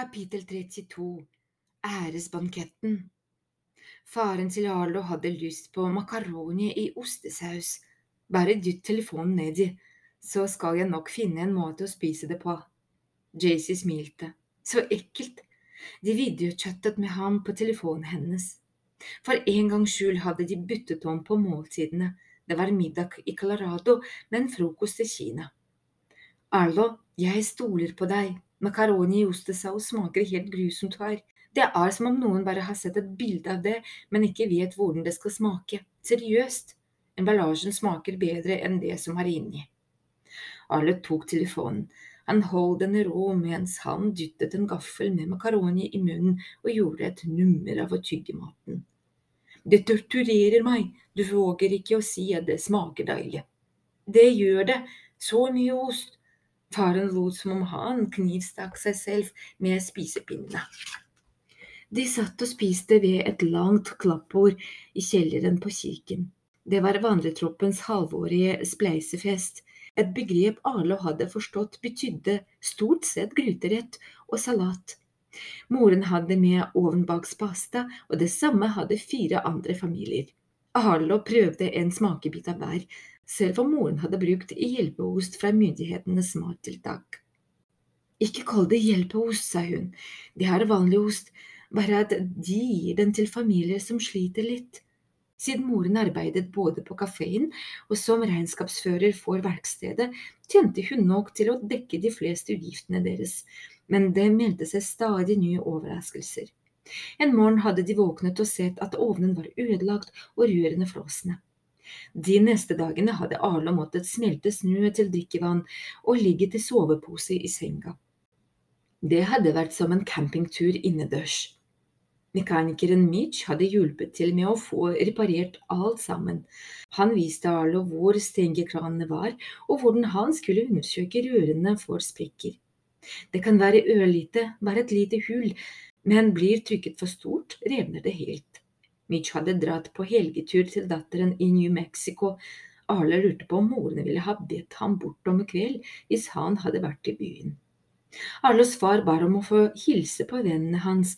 Kapittel 32 Æresbanketten Faren til Arlo hadde lyst på makaroni i ostesaus. Bare dytt telefonen nedi, så skal jeg nok finne en måte å spise det på. Jaycee smilte. Så ekkelt. De videochattet med ham på telefonen hennes. For en gangs skyld hadde de byttet om på måltidene. Det var middag i Colorado, men frokost i Kina. Arlo, jeg stoler på deg, Makaroni i ostesaus smaker helt grusomt her. Det er som om noen bare har sett et bilde av det, men ikke vet hvordan det skal smake. Seriøst. Emballasjen smaker bedre enn det som er inni. Arlet tok telefonen. Han holdt den rå mens han dyttet en gaffel med makaroni i munnen og gjorde et nummer av å tygge maten. Det torturerer meg, du våger ikke å si at det smaker deilig. Det gjør det, så mye ost, Faren lot som om han knivstakk seg selv med spisepinnene. De satt og spiste ved et langt klappbord i kjelleren på kirken. Det var vandretroppens halvårige spleisefest, et begrep Arlo hadde forstått betydde stort sett gryterett og salat. Moren hadde med ovenbakspasta, og det samme hadde fire andre familier. Arlo prøvde en smakebit av hver, selv om moren hadde brukt hjelpeost fra myndighetenes mattiltak. Ikke kall det hjelpeost, sa hun, det har vanlig ost, bare at de gir den til familier som sliter litt. Siden moren arbeidet både på kafeen og som regnskapsfører for verkstedet, tjente hun nok til å dekke de fleste utgiftene deres, men det meldte seg stadig nye overraskelser. En morgen hadde de våknet og sett at ovnen var ødelagt og rørene frosne. De neste dagene hadde Arlo måttet smelte snø til drikkevann og ligge til sovepose i senga. Det hadde vært som en campingtur innendørs. Mekanikeren Mitch hadde hjulpet til med å få reparert alt sammen. Han viste Arlo hvor stengekranene var, og hvordan han skulle undersøke rørene for sprekker. Det kan være ørlite, bare et lite hull, men blir trykket for stort, revner det helt. Mitch hadde dratt på helgetur til datteren i New Mexico. Arle lurte på om moren ville ha bedt ham bort om kveld hvis han hadde vært i byen. Arles far bar om å få hilse på vennene hans,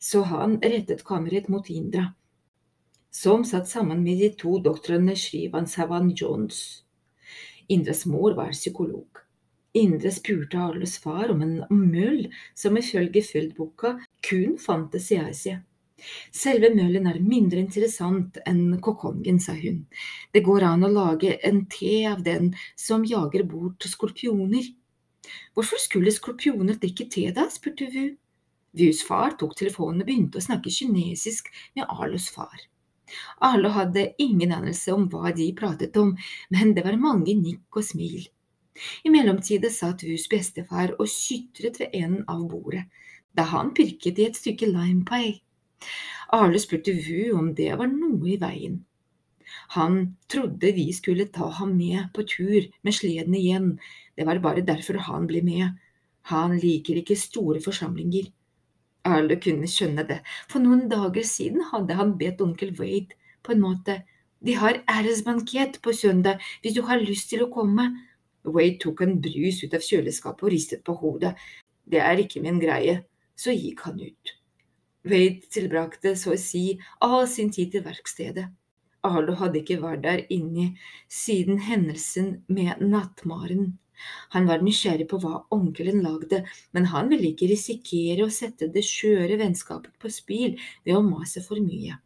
så han rettet kammeret mot Indra, som satt sammen med de to doktorene Shrivan Savan Jones. Indras mor var psykolog. Indre spurte Arles far om en møll som ifølge Feldboka kun fantes i Asia. Selve møllen er mindre interessant enn kokongen, sa hun. Det går an å lage en te av den som jager bort skorpioner. Hvorfor skulle skorpioner drikke te da, spurte Vu. Vus far tok telefonen og begynte å snakke kinesisk med Arlos far. Arlo hadde ingen anelse om hva de pratet om, men det var mange nikk og smil. I mellomtiden satt Vus bestefar og sytret ved enden av bordet, da han pirket i et stykke limepie. Arle spurte Vu om det var noe i veien. Han trodde vi skulle ta ham med på tur med sleden igjen, det var bare derfor han ble med. Han liker ikke store forsamlinger. Arle kunne skjønne det, for noen dager siden hadde han bedt onkel Wade på en måte de har æresbankett på søndag hvis du har lyst til å komme. Wade tok en brus ut av kjøleskapet og ristet på hodet. Det er ikke min greie. Så gikk han ut. Wade tilbrakte så å si all sin tid til verkstedet. Arlo hadde ikke vært der inne siden hendelsen med nattmaren. Han var nysgjerrig på hva onkelen lagde, men han ville ikke risikere å sette det skjøre vennskapet på spill ved å mase for mye.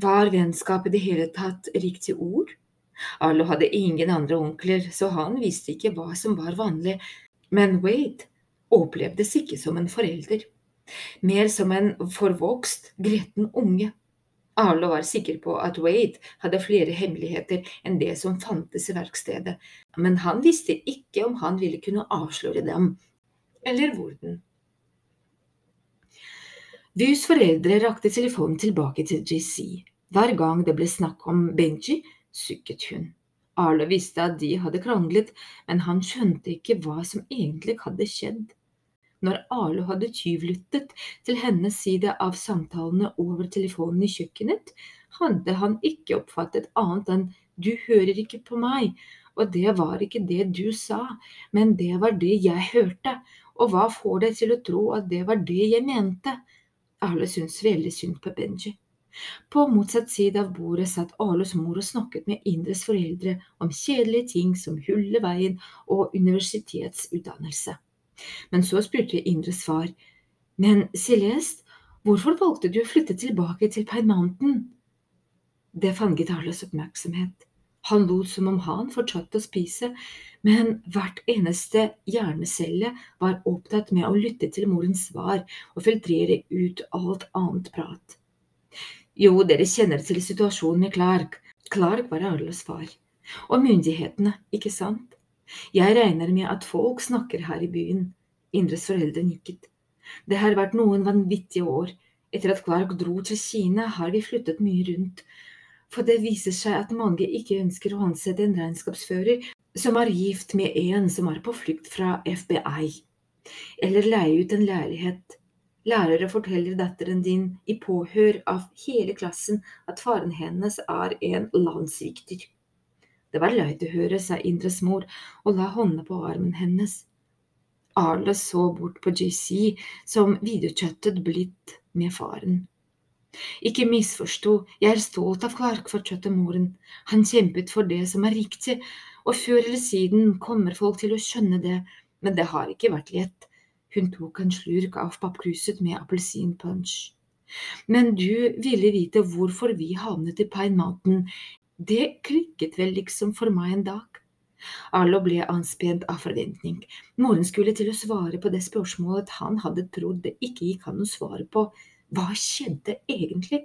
Var vennskap i det hele tatt riktig ord? Arlo hadde ingen andre onkler, så han visste ikke hva som var vanlig, men Wade opplevdes ikke som en forelder mer som en forvokst, gretten unge. Arlo var sikker på at Wade hadde flere hemmeligheter enn det som fantes i verkstedet, men han visste ikke om han ville kunne avsløre dem, eller hvordan. Vys foreldre rakte telefonen tilbake til JC. Hver gang det ble snakk om Benji, sukket hun. Arlo visste at de hadde kranglet, men han skjønte ikke hva som egentlig hadde skjedd. Når Arlo hadde tyvlyttet til hennes side av samtalene over telefonen i kjøkkenet, hadde han ikke oppfattet annet enn du hører ikke på meg, og det var ikke det du sa, men det var det jeg hørte, og hva får deg til å tro at det var det jeg mente? Arlo syntes veldig synd på Benji. På motsatt side av bordet satt Arlos mor og snakket med Indres foreldre om kjedelige ting som hulleveien og universitetsutdannelse. Men så spurte Indres far, men Celeste, hvorfor valgte du å flytte tilbake til Mountain? Det fanget Arles oppmerksomhet. Han lot som om han fortsatte å spise, men hvert eneste hjernecelle var opptatt med å lytte til morens svar og filtrere ut alt annet prat. Jo, dere kjenner til situasjonen med Clark. Clark var Arles far. Og myndighetene, ikke sant? Jeg regner med at folk snakker her i byen. Indres foreldre nikket. Det har vært noen vanvittige år. Etter at Clark dro til Kina, har vi flyttet mye rundt. For det viser seg at mange ikke ønsker å ansette en regnskapsfører som er gift med en som er på flukt fra FBI, eller leie ut en leilighet. Lærere forteller datteren din i påhør av hele klassen at faren hennes er en landssvikter. Det var løyt å høre, sa Indres mor og la hånda på armen hennes. Arle så bort på JC, som videokjøttet blitt med faren. Ikke misforstå, jeg er stolt av Clark, fortsatte moren. Han kjempet for det som er riktig, og før eller siden kommer folk til å skjønne det, men det har ikke vært lett. Hun tok en slurk av pappkruset med appelsinpunch. Men du ville vite hvorfor vi havnet i Pine Mountain. Det klikket vel liksom for meg en dag. Arlo ble anspent av forventning. Moren skulle til å svare på det spørsmålet han hadde trodd det ikke gikk an å svare på. Hva skjedde egentlig?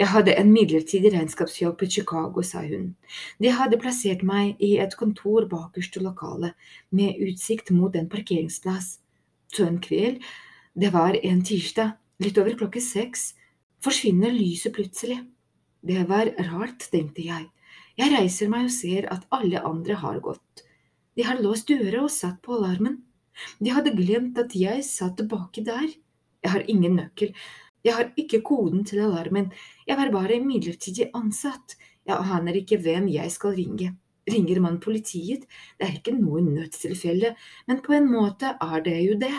Jeg hadde en midlertidig regnskapsjobb i Chicago, sa hun. De hadde plassert meg i et kontor bakerst i lokalet, med utsikt mot en parkeringsplass. Så en kveld, det var en tirsdag, litt over klokke seks, forsvinner lyset plutselig. Det var rart, tenkte jeg. Jeg reiser meg og ser at alle andre har gått. De har låst døra og satt på alarmen. De hadde glemt at jeg satt baki der. Jeg har ingen nøkkel. Jeg har ikke koden til alarmen. Jeg var bare midlertidig ansatt. Jeg aner ikke hvem jeg skal ringe. Ringer man politiet? Det er ikke noe nødstilfelle, men på en måte er det jo det.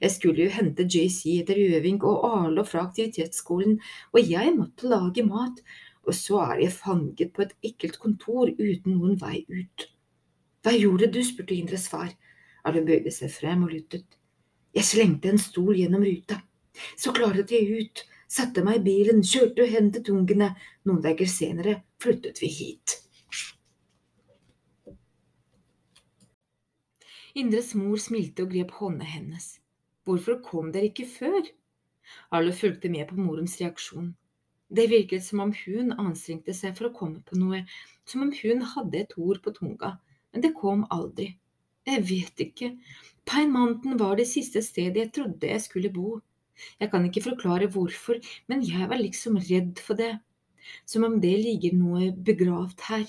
Jeg skulle jo hente JC etter øving og Arlo fra aktivitetsskolen, og jeg måtte lage mat, og så er jeg fanget på et ekkelt kontor uten noen vei ut. Hva gjorde du? spurte Indres far. Arlo bøyde seg frem og lyttet. Jeg slengte en stol gjennom ruta. Så klaret jeg ut, satte meg i bilen, kjørte og hentet ungene. Noen dager senere flyttet vi hit. Indres mor smilte og grep hånda hennes. Hvorfor kom dere ikke før? Arlo fulgte med på morens reaksjon. Det virket som om hun anstrengte seg for å komme på noe, som om hun hadde et ord på tunga, men det kom aldri. Jeg vet ikke, Pine Mountain var det siste stedet jeg trodde jeg skulle bo. Jeg kan ikke forklare hvorfor, men jeg var liksom redd for det, som om det ligger noe begravd her.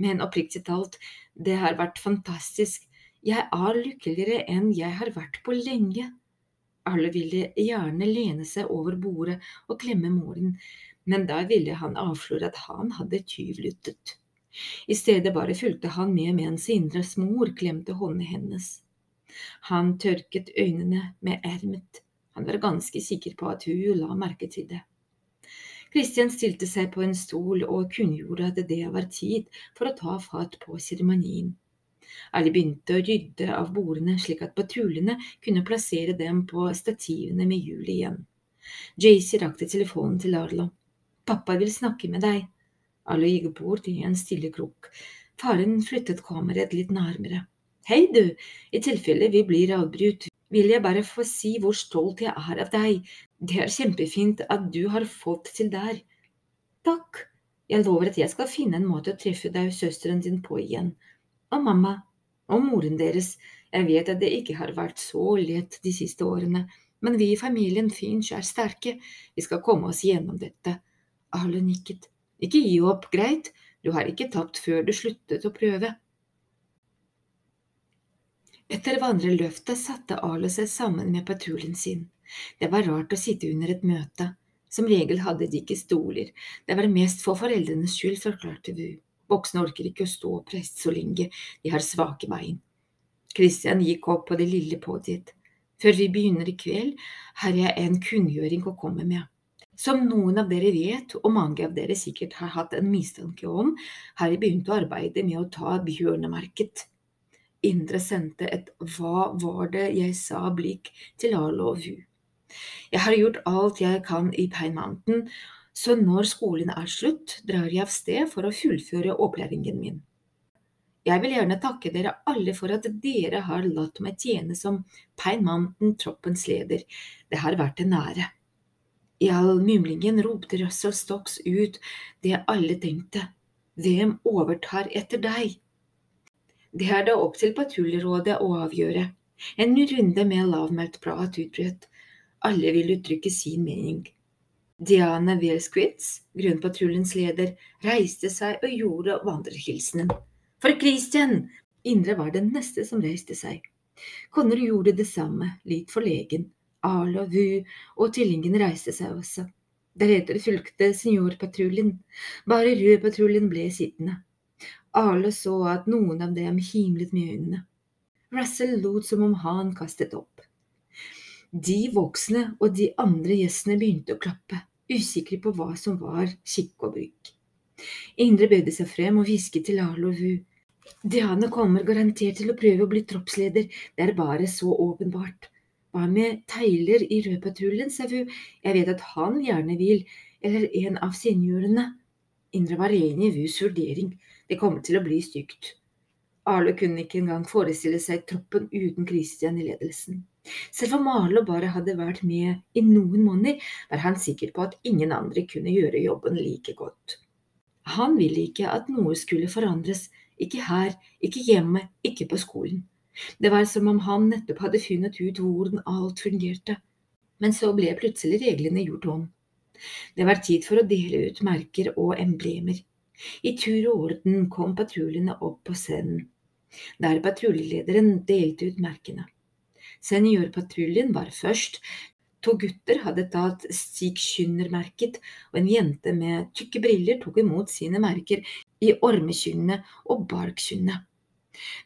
Men oppriktig talt, det har vært fantastisk, jeg er lykkeligere enn jeg har vært på lenge. Alle ville gjerne lene seg over bordet og klemme moren, men da ville han avsløre at han hadde tyvlyttet. I stedet bare fulgte han med mens Indres mor klemte hånden hennes. Han tørket øynene med ermet. Han var ganske sikker på at hun la merke til det. Kristian stilte seg på en stol og kunngjorde at det var tid for å ta fatt på seremonien. Alle begynte å rydde av bordene slik at patruljene kunne plassere dem på stativene med hjul igjen. Jaycee rakte telefonen til Arlo. Pappa vil snakke med deg. Arlo gikk bort i en stille krok. Faren flyttet kameraet litt nærmere. Hei, du, i tilfelle vi blir avbrutt, vil jeg bare få si hvor stolt jeg er av deg. Det er kjempefint at du har fått til der. Takk. Jeg lover at jeg skal finne en måte å treffe deg og søsteren din på igjen og mamma og moren deres. Jeg vet at det ikke har vært så lett de siste årene, men vi i familien Finch er sterke, vi skal komme oss gjennom dette. Arle nikket. Ikke gi opp, greit, du har ikke tapt før du sluttet å prøve. Etter vandreløftet satte Arle seg sammen med patruljen sin. Det var rart å sitte under et møte. Som regel hadde de ikke stoler, det var mest for foreldrenes skyld, forklarte Vu. Voksne orker ikke å stå og presse så lenge, de har svake bein. Christian gikk opp på det lille podiet. Før vi begynner i kveld, har jeg en kunngjøring å komme med. Som noen av dere vet, og mange av dere sikkert har hatt en mistanke om, har jeg begynt å arbeide med å ta bjørnemerket. Indre sendte et hva var det jeg sa-blikk til Arlo og Vu. Jeg har gjort alt jeg kan i Pine Mountain, så når skolen er slutt, drar jeg av sted for å fullføre opplæringen min. Jeg vil gjerne takke dere alle for at dere har latt meg tjene som Pine Mountain-troppens leder. Det har vært en ære. I all mumlingen ropte Russell Stocks ut det alle tenkte. Hvem overtar etter deg? Det er da opp til patruljerådet å avgjøre. En runde med lavmælt prat utbrøt. Alle vil uttrykke sin mening. Diana Welsquitz, grunnpatruljens leder, reiste seg og gjorde vandrerhilsenen. For Christian! Indre var den neste som reiste seg. Konner gjorde det samme, litt forlegen. Arlo, Vu og tvillingen reiste seg også. Deretter fulgte seniorpatruljen. Bare rødpatruljen ble sittende. Arlo så at noen av dem himlet med øynene. Russell lot som om han kastet opp. De voksne og de andre gjestene begynte å klappe, usikre på hva som var skikk og bruk. Indre bøyde seg frem og hvisket til Arlo Diana kommer garantert til å prøve å bli troppsleder, det er bare så åpenbart. Hva med Tyler i Rødpatruljen, sa hun, jeg vet at han gjerne vil, eller en av seniorene. Indre var enig i Vus vurdering, det kommer til å bli stygt. Arlo kunne ikke engang forestille seg troppen uten Christian i ledelsen. Selv om Arlo bare hadde vært med i noen måneder, var han sikker på at ingen andre kunne gjøre jobben like godt. Han ville ikke at noe skulle forandres, ikke her, ikke hjemme, ikke på skolen. Det var som om han nettopp hadde funnet ut hvordan alt fungerte. Men så ble plutselig reglene gjort om. Det var tid for å dele ut merker og emblemer. I tur og orden kom patruljene opp på scenen, der patruljelederen delte ut merkene. Seniorpatruljen var først. To gutter hadde tatt stikkyndermerket, og en jente med tykke briller tok imot sine merker i ormekynnet og barkkynnet.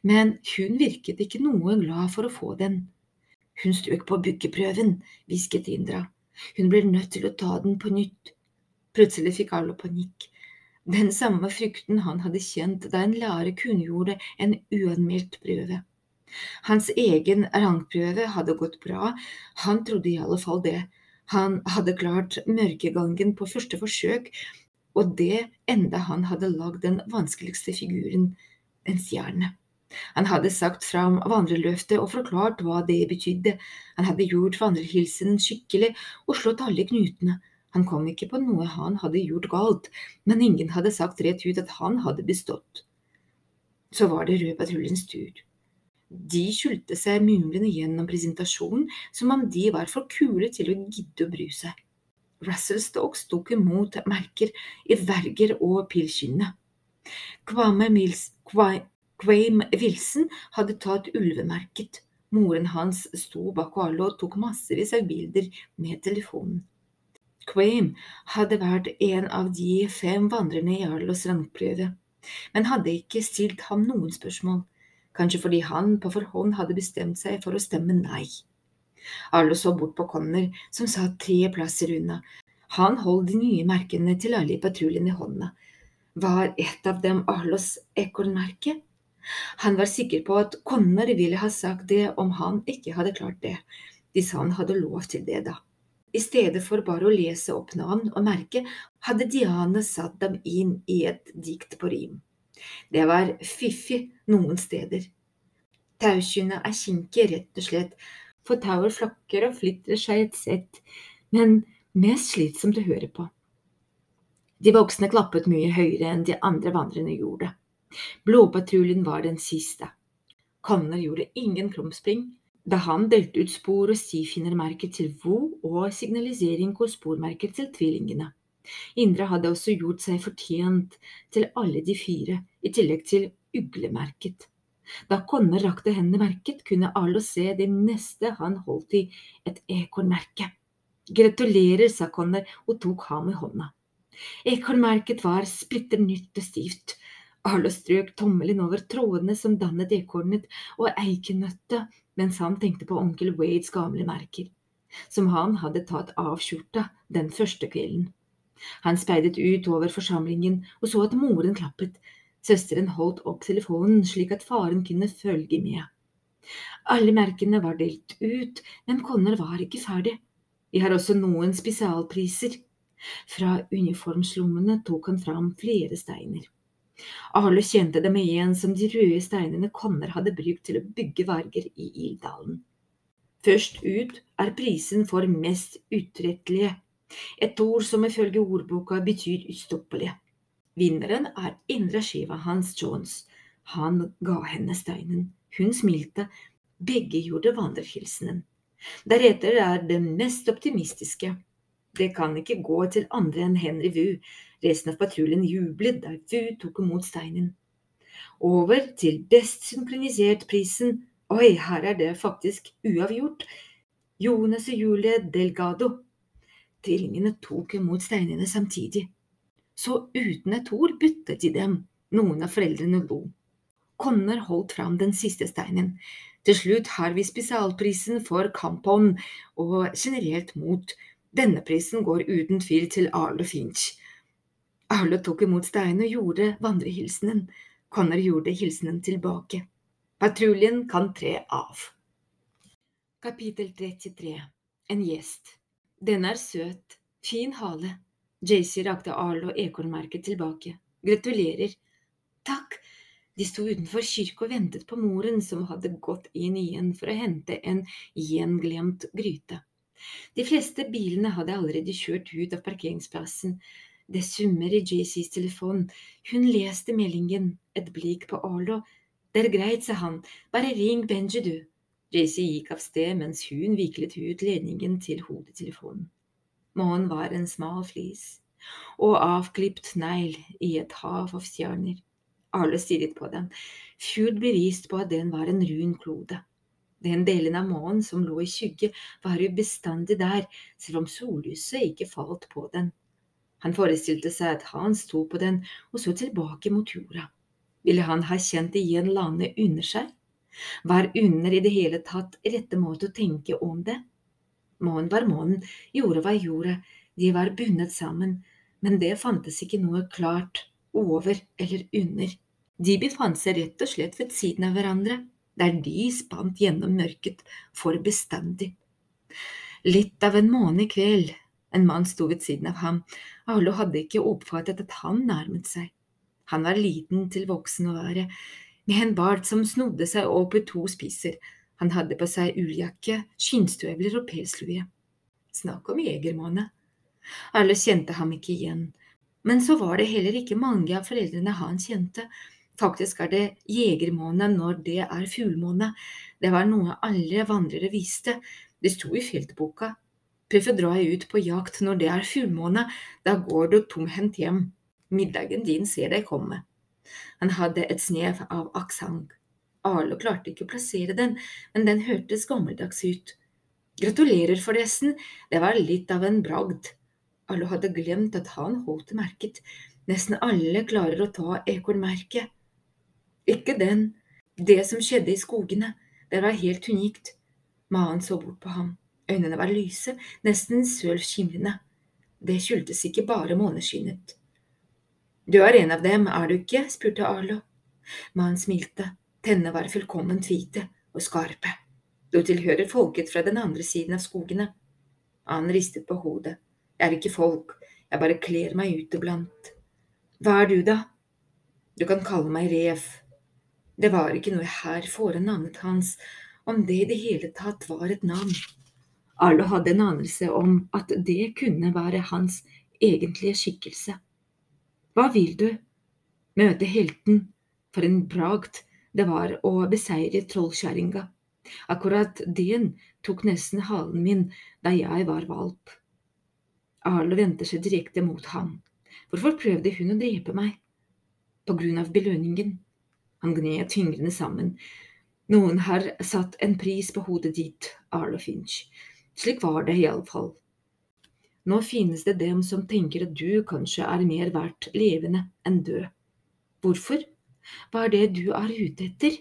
men hun virket ikke noe glad for å få den. Hun strøk på byggeprøven, hvisket Indra. Hun ble nødt til å ta den på nytt. Plutselig fikk Arlo panikk. Den samme frykten han hadde kjent da en lærer kunngjorde en uanmeldt prøve. Hans egen rangprøve hadde gått bra, han trodde i alle fall det. Han hadde klart mørkegangen på første forsøk, og det enda han hadde lagd den vanskeligste figuren, en stjerne. Han hadde sagt fram vandreløftet og forklart hva det betydde. Han hadde gjort vandrehilsenen skikkelig og slått alle knutene. Han kom ikke på noe han hadde gjort galt, men ingen hadde sagt rett ut at han hadde bestått. Så var det Rød patruljens tur. De skjulte seg mumlende gjennom presentasjonen som om de var for kule til å gidde å bry seg. Russell Stokes tok imot merker i verger og pilskinnet. Kwame Quame Wilson hadde tatt ulvemerket. Moren hans sto bak alle og tok massevis av bilder med telefonen. Quame hadde vært en av de fem vandrerne i Arlos rangprøve, men hadde ikke stilt ham noen spørsmål, kanskje fordi han på forhånd hadde bestemt seg for å stemme nei. Arlo så bort på Conner, som satt tre plasser unna. Han holdt de nye merkene til alle i patruljen i hånda. Var et av dem Arlos ekornmerke? Han var sikker på at Connor ville ha sagt det om han ikke hadde klart det, hvis han hadde lov til det, da. I stedet for bare å lese opp navn og merke, hadde Diane satt dem inn i et dikt på rim. Det var fiffig noen steder. Taukynet er kinkig, rett og slett, for tauet flakker og flytter seg et sett, men mest slitsomt å høre på. De voksne klappet mye høyere enn de andre vandrerne gjorde. Blåpatruljen var den siste. Konner gjorde ingen krumspring da han delte ut spor- og stifinnermerker til Vo og signalisering og spormerker til tvillingene. Indre hadde også gjort seg fortjent til alle de fire, i tillegg til uglemerket. Da konner rakte hendene merket, kunne alle se det neste han holdt i, et ekornmerke. Gratulerer, sa Konner og tok ham i hånda. Ekornmerket var splitter nytt og stivt, Arlo strøk tommelen over trådene som dannet ekornet og eikenøttet, mens han tenkte på onkel Wades gamle merker, som han hadde tatt av skjorta den første kvelden. Han speidet ut over forsamlingen og så at moren klappet. Søsteren holdt opp telefonen slik at faren kunne følge med. Alle merkene var delt ut, men Connor var ikke ferdig. Vi har også noen spesialpriser. Fra uniformslommene tok han fram flere steiner. Arle kjente dem igjen som de røde steinene Konner hadde brukt til å bygge verger i Ildalen. Først ut er prisen for mest utrettelige, et ord som ifølge ordboka betyr ustoppelig. Vinneren er indre skiva Hans Jones. Han ga henne steinen. Hun smilte. Begge gjorde vandrehilsenen. Deretter er det mest optimistiske. Det kan ikke gå til andre enn Henry Wu, Resten av patruljen jublet da Vu tok imot steinen. Over til best synkronisert-prisen. Oi, her er det faktisk uavgjort. Jonas og Julie Delgado. Tvillingene tok imot steinene samtidig. Så uten et ord byttet de dem. Noen av foreldrene lo. Connor holdt fram den siste steinen. Til slutt har vi spesialprisen for kampånd og generelt mot. Denne prisen går uten tvil til Arlo Finch. Arlo tok imot steinen og gjorde vandrehilsenen. Connor gjorde hilsenen tilbake. Patruljen kan tre av. Kapittel 33 En gjest. Den er søt. Fin hale. Jaycee rakte Arlo ekornmerket tilbake. Gratulerer. Takk. De sto utenfor kirke og ventet på moren, som hadde gått inn igjen for å hente en gjenglemt gryte. De fleste bilene hadde allerede kjørt ut av parkeringsplassen, det summer i JCs telefon. Hun leste meldingen, et blikk på Arlo. Det er greit, sa han, bare ring Benji, du. JC gikk av sted mens hun viklet ut ledningen til hodetelefonen. Månen var en smal flis, og avklipt negl i et hav av stjerner. Arlo stirret på den, fullt bevist på at den var en rund klode. Den delen av månen som lå i skygge, var jo bestandig der, selv om sollyset ikke falt på den. Han forestilte seg at han sto på den og så tilbake mot jorda. Ville han ha kjent igjen landet under seg? Var under i det hele tatt rette måte å tenke om det? Månen var månen, jorda var jorda, de var bundet sammen, men det fantes ikke noe klart over eller under. De befant seg rett og slett ved siden av hverandre, der de spant gjennom mørket for bestandig. Litt av en månekveld, en mann sto ved siden av ham. Arlo hadde ikke oppfattet at han nærmet seg. Han var liten til voksen å være, med en bart som snodde seg opp i to spisser. Han hadde på seg ulljakke, skinnstøvler og pelslue. Snakk om jegermåne. Alle kjente ham ikke igjen. Men så var det heller ikke mange av foreldrene han kjente. Faktisk er det jegermåne når det er fullmåne. Det var noe alle vandrere visste. Det sto i feltboka. Hvorfor drar jeg ut på jakt når det er fullmåne? Da går du tomhendt hjem. Middagen din ser deg komme. Han hadde et snev av aksent. Arlo klarte ikke å plassere den, men den hørtes gammeldags ut. Gratulerer, forresten, det var litt av en bragd. Arlo hadde glemt at han holdt merket. Nesten alle klarer å ta ekornmerket. Ikke den. Det som skjedde i skogene, det var helt unikt. Maen så bort på ham. Øynene var lyse, nesten sølvskimrende. Det skyldtes ikke bare måneskinnet. Du er en av dem, er du ikke? spurte Arlo. Mannen smilte. Tennene var fullkomment hvite og skarpe. Du tilhører folket fra den andre siden av skogene. Han ristet på hodet. Jeg er ikke folk, jeg bare kler meg ut iblant. Hva er du, da? Du kan kalle meg Rev. Det var ikke noe her fore navnet hans, om det i det hele tatt var et navn. Arlo hadde en anelse om at det kunne være hans egentlige skikkelse. Hva vil du? Møte helten. For en bragd det var å beseire trollkjerringa. Akkurat den tok nesten halen min da jeg var valp. Arlo vendte seg direkte mot ham. Hvorfor prøvde hun å drepe meg? På grunn av belønningen. Han gned fingrene sammen. Noen har satt en pris på hodet ditt, Arlo Finch. Slik var det iallfall. Nå finnes det dem som tenker at du kanskje er mer verdt levende enn død. Hvorfor? Hva er det du er ute etter?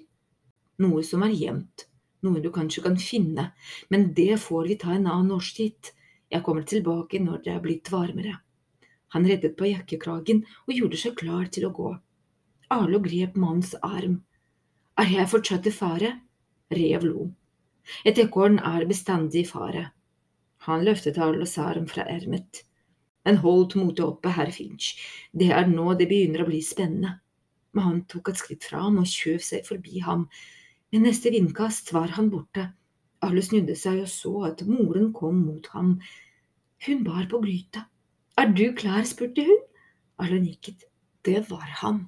Noe som er jevnt, noe du kanskje kan finne, men det får vi ta en annen årstid. Jeg kommer tilbake når det er blitt varmere. Han reddet på jakkekragen og gjorde seg klar til å gå. Arlo grep mannens arm. Er jeg fortsatt i fare? Rev lo. Et ekorn er bestandig i fare. Han løftet Arlos arm fra ermet. Men holdt motet oppe, herr Finch, det er nå det begynner å bli spennende. Men han tok et skritt fra ham og kjøv seg forbi ham. Ved neste vindkast var han borte. Arlo snudde seg og så at moren kom mot ham. Hun bar på gryta. Er du klar? spurte hun. Arlo nikket. Det var han.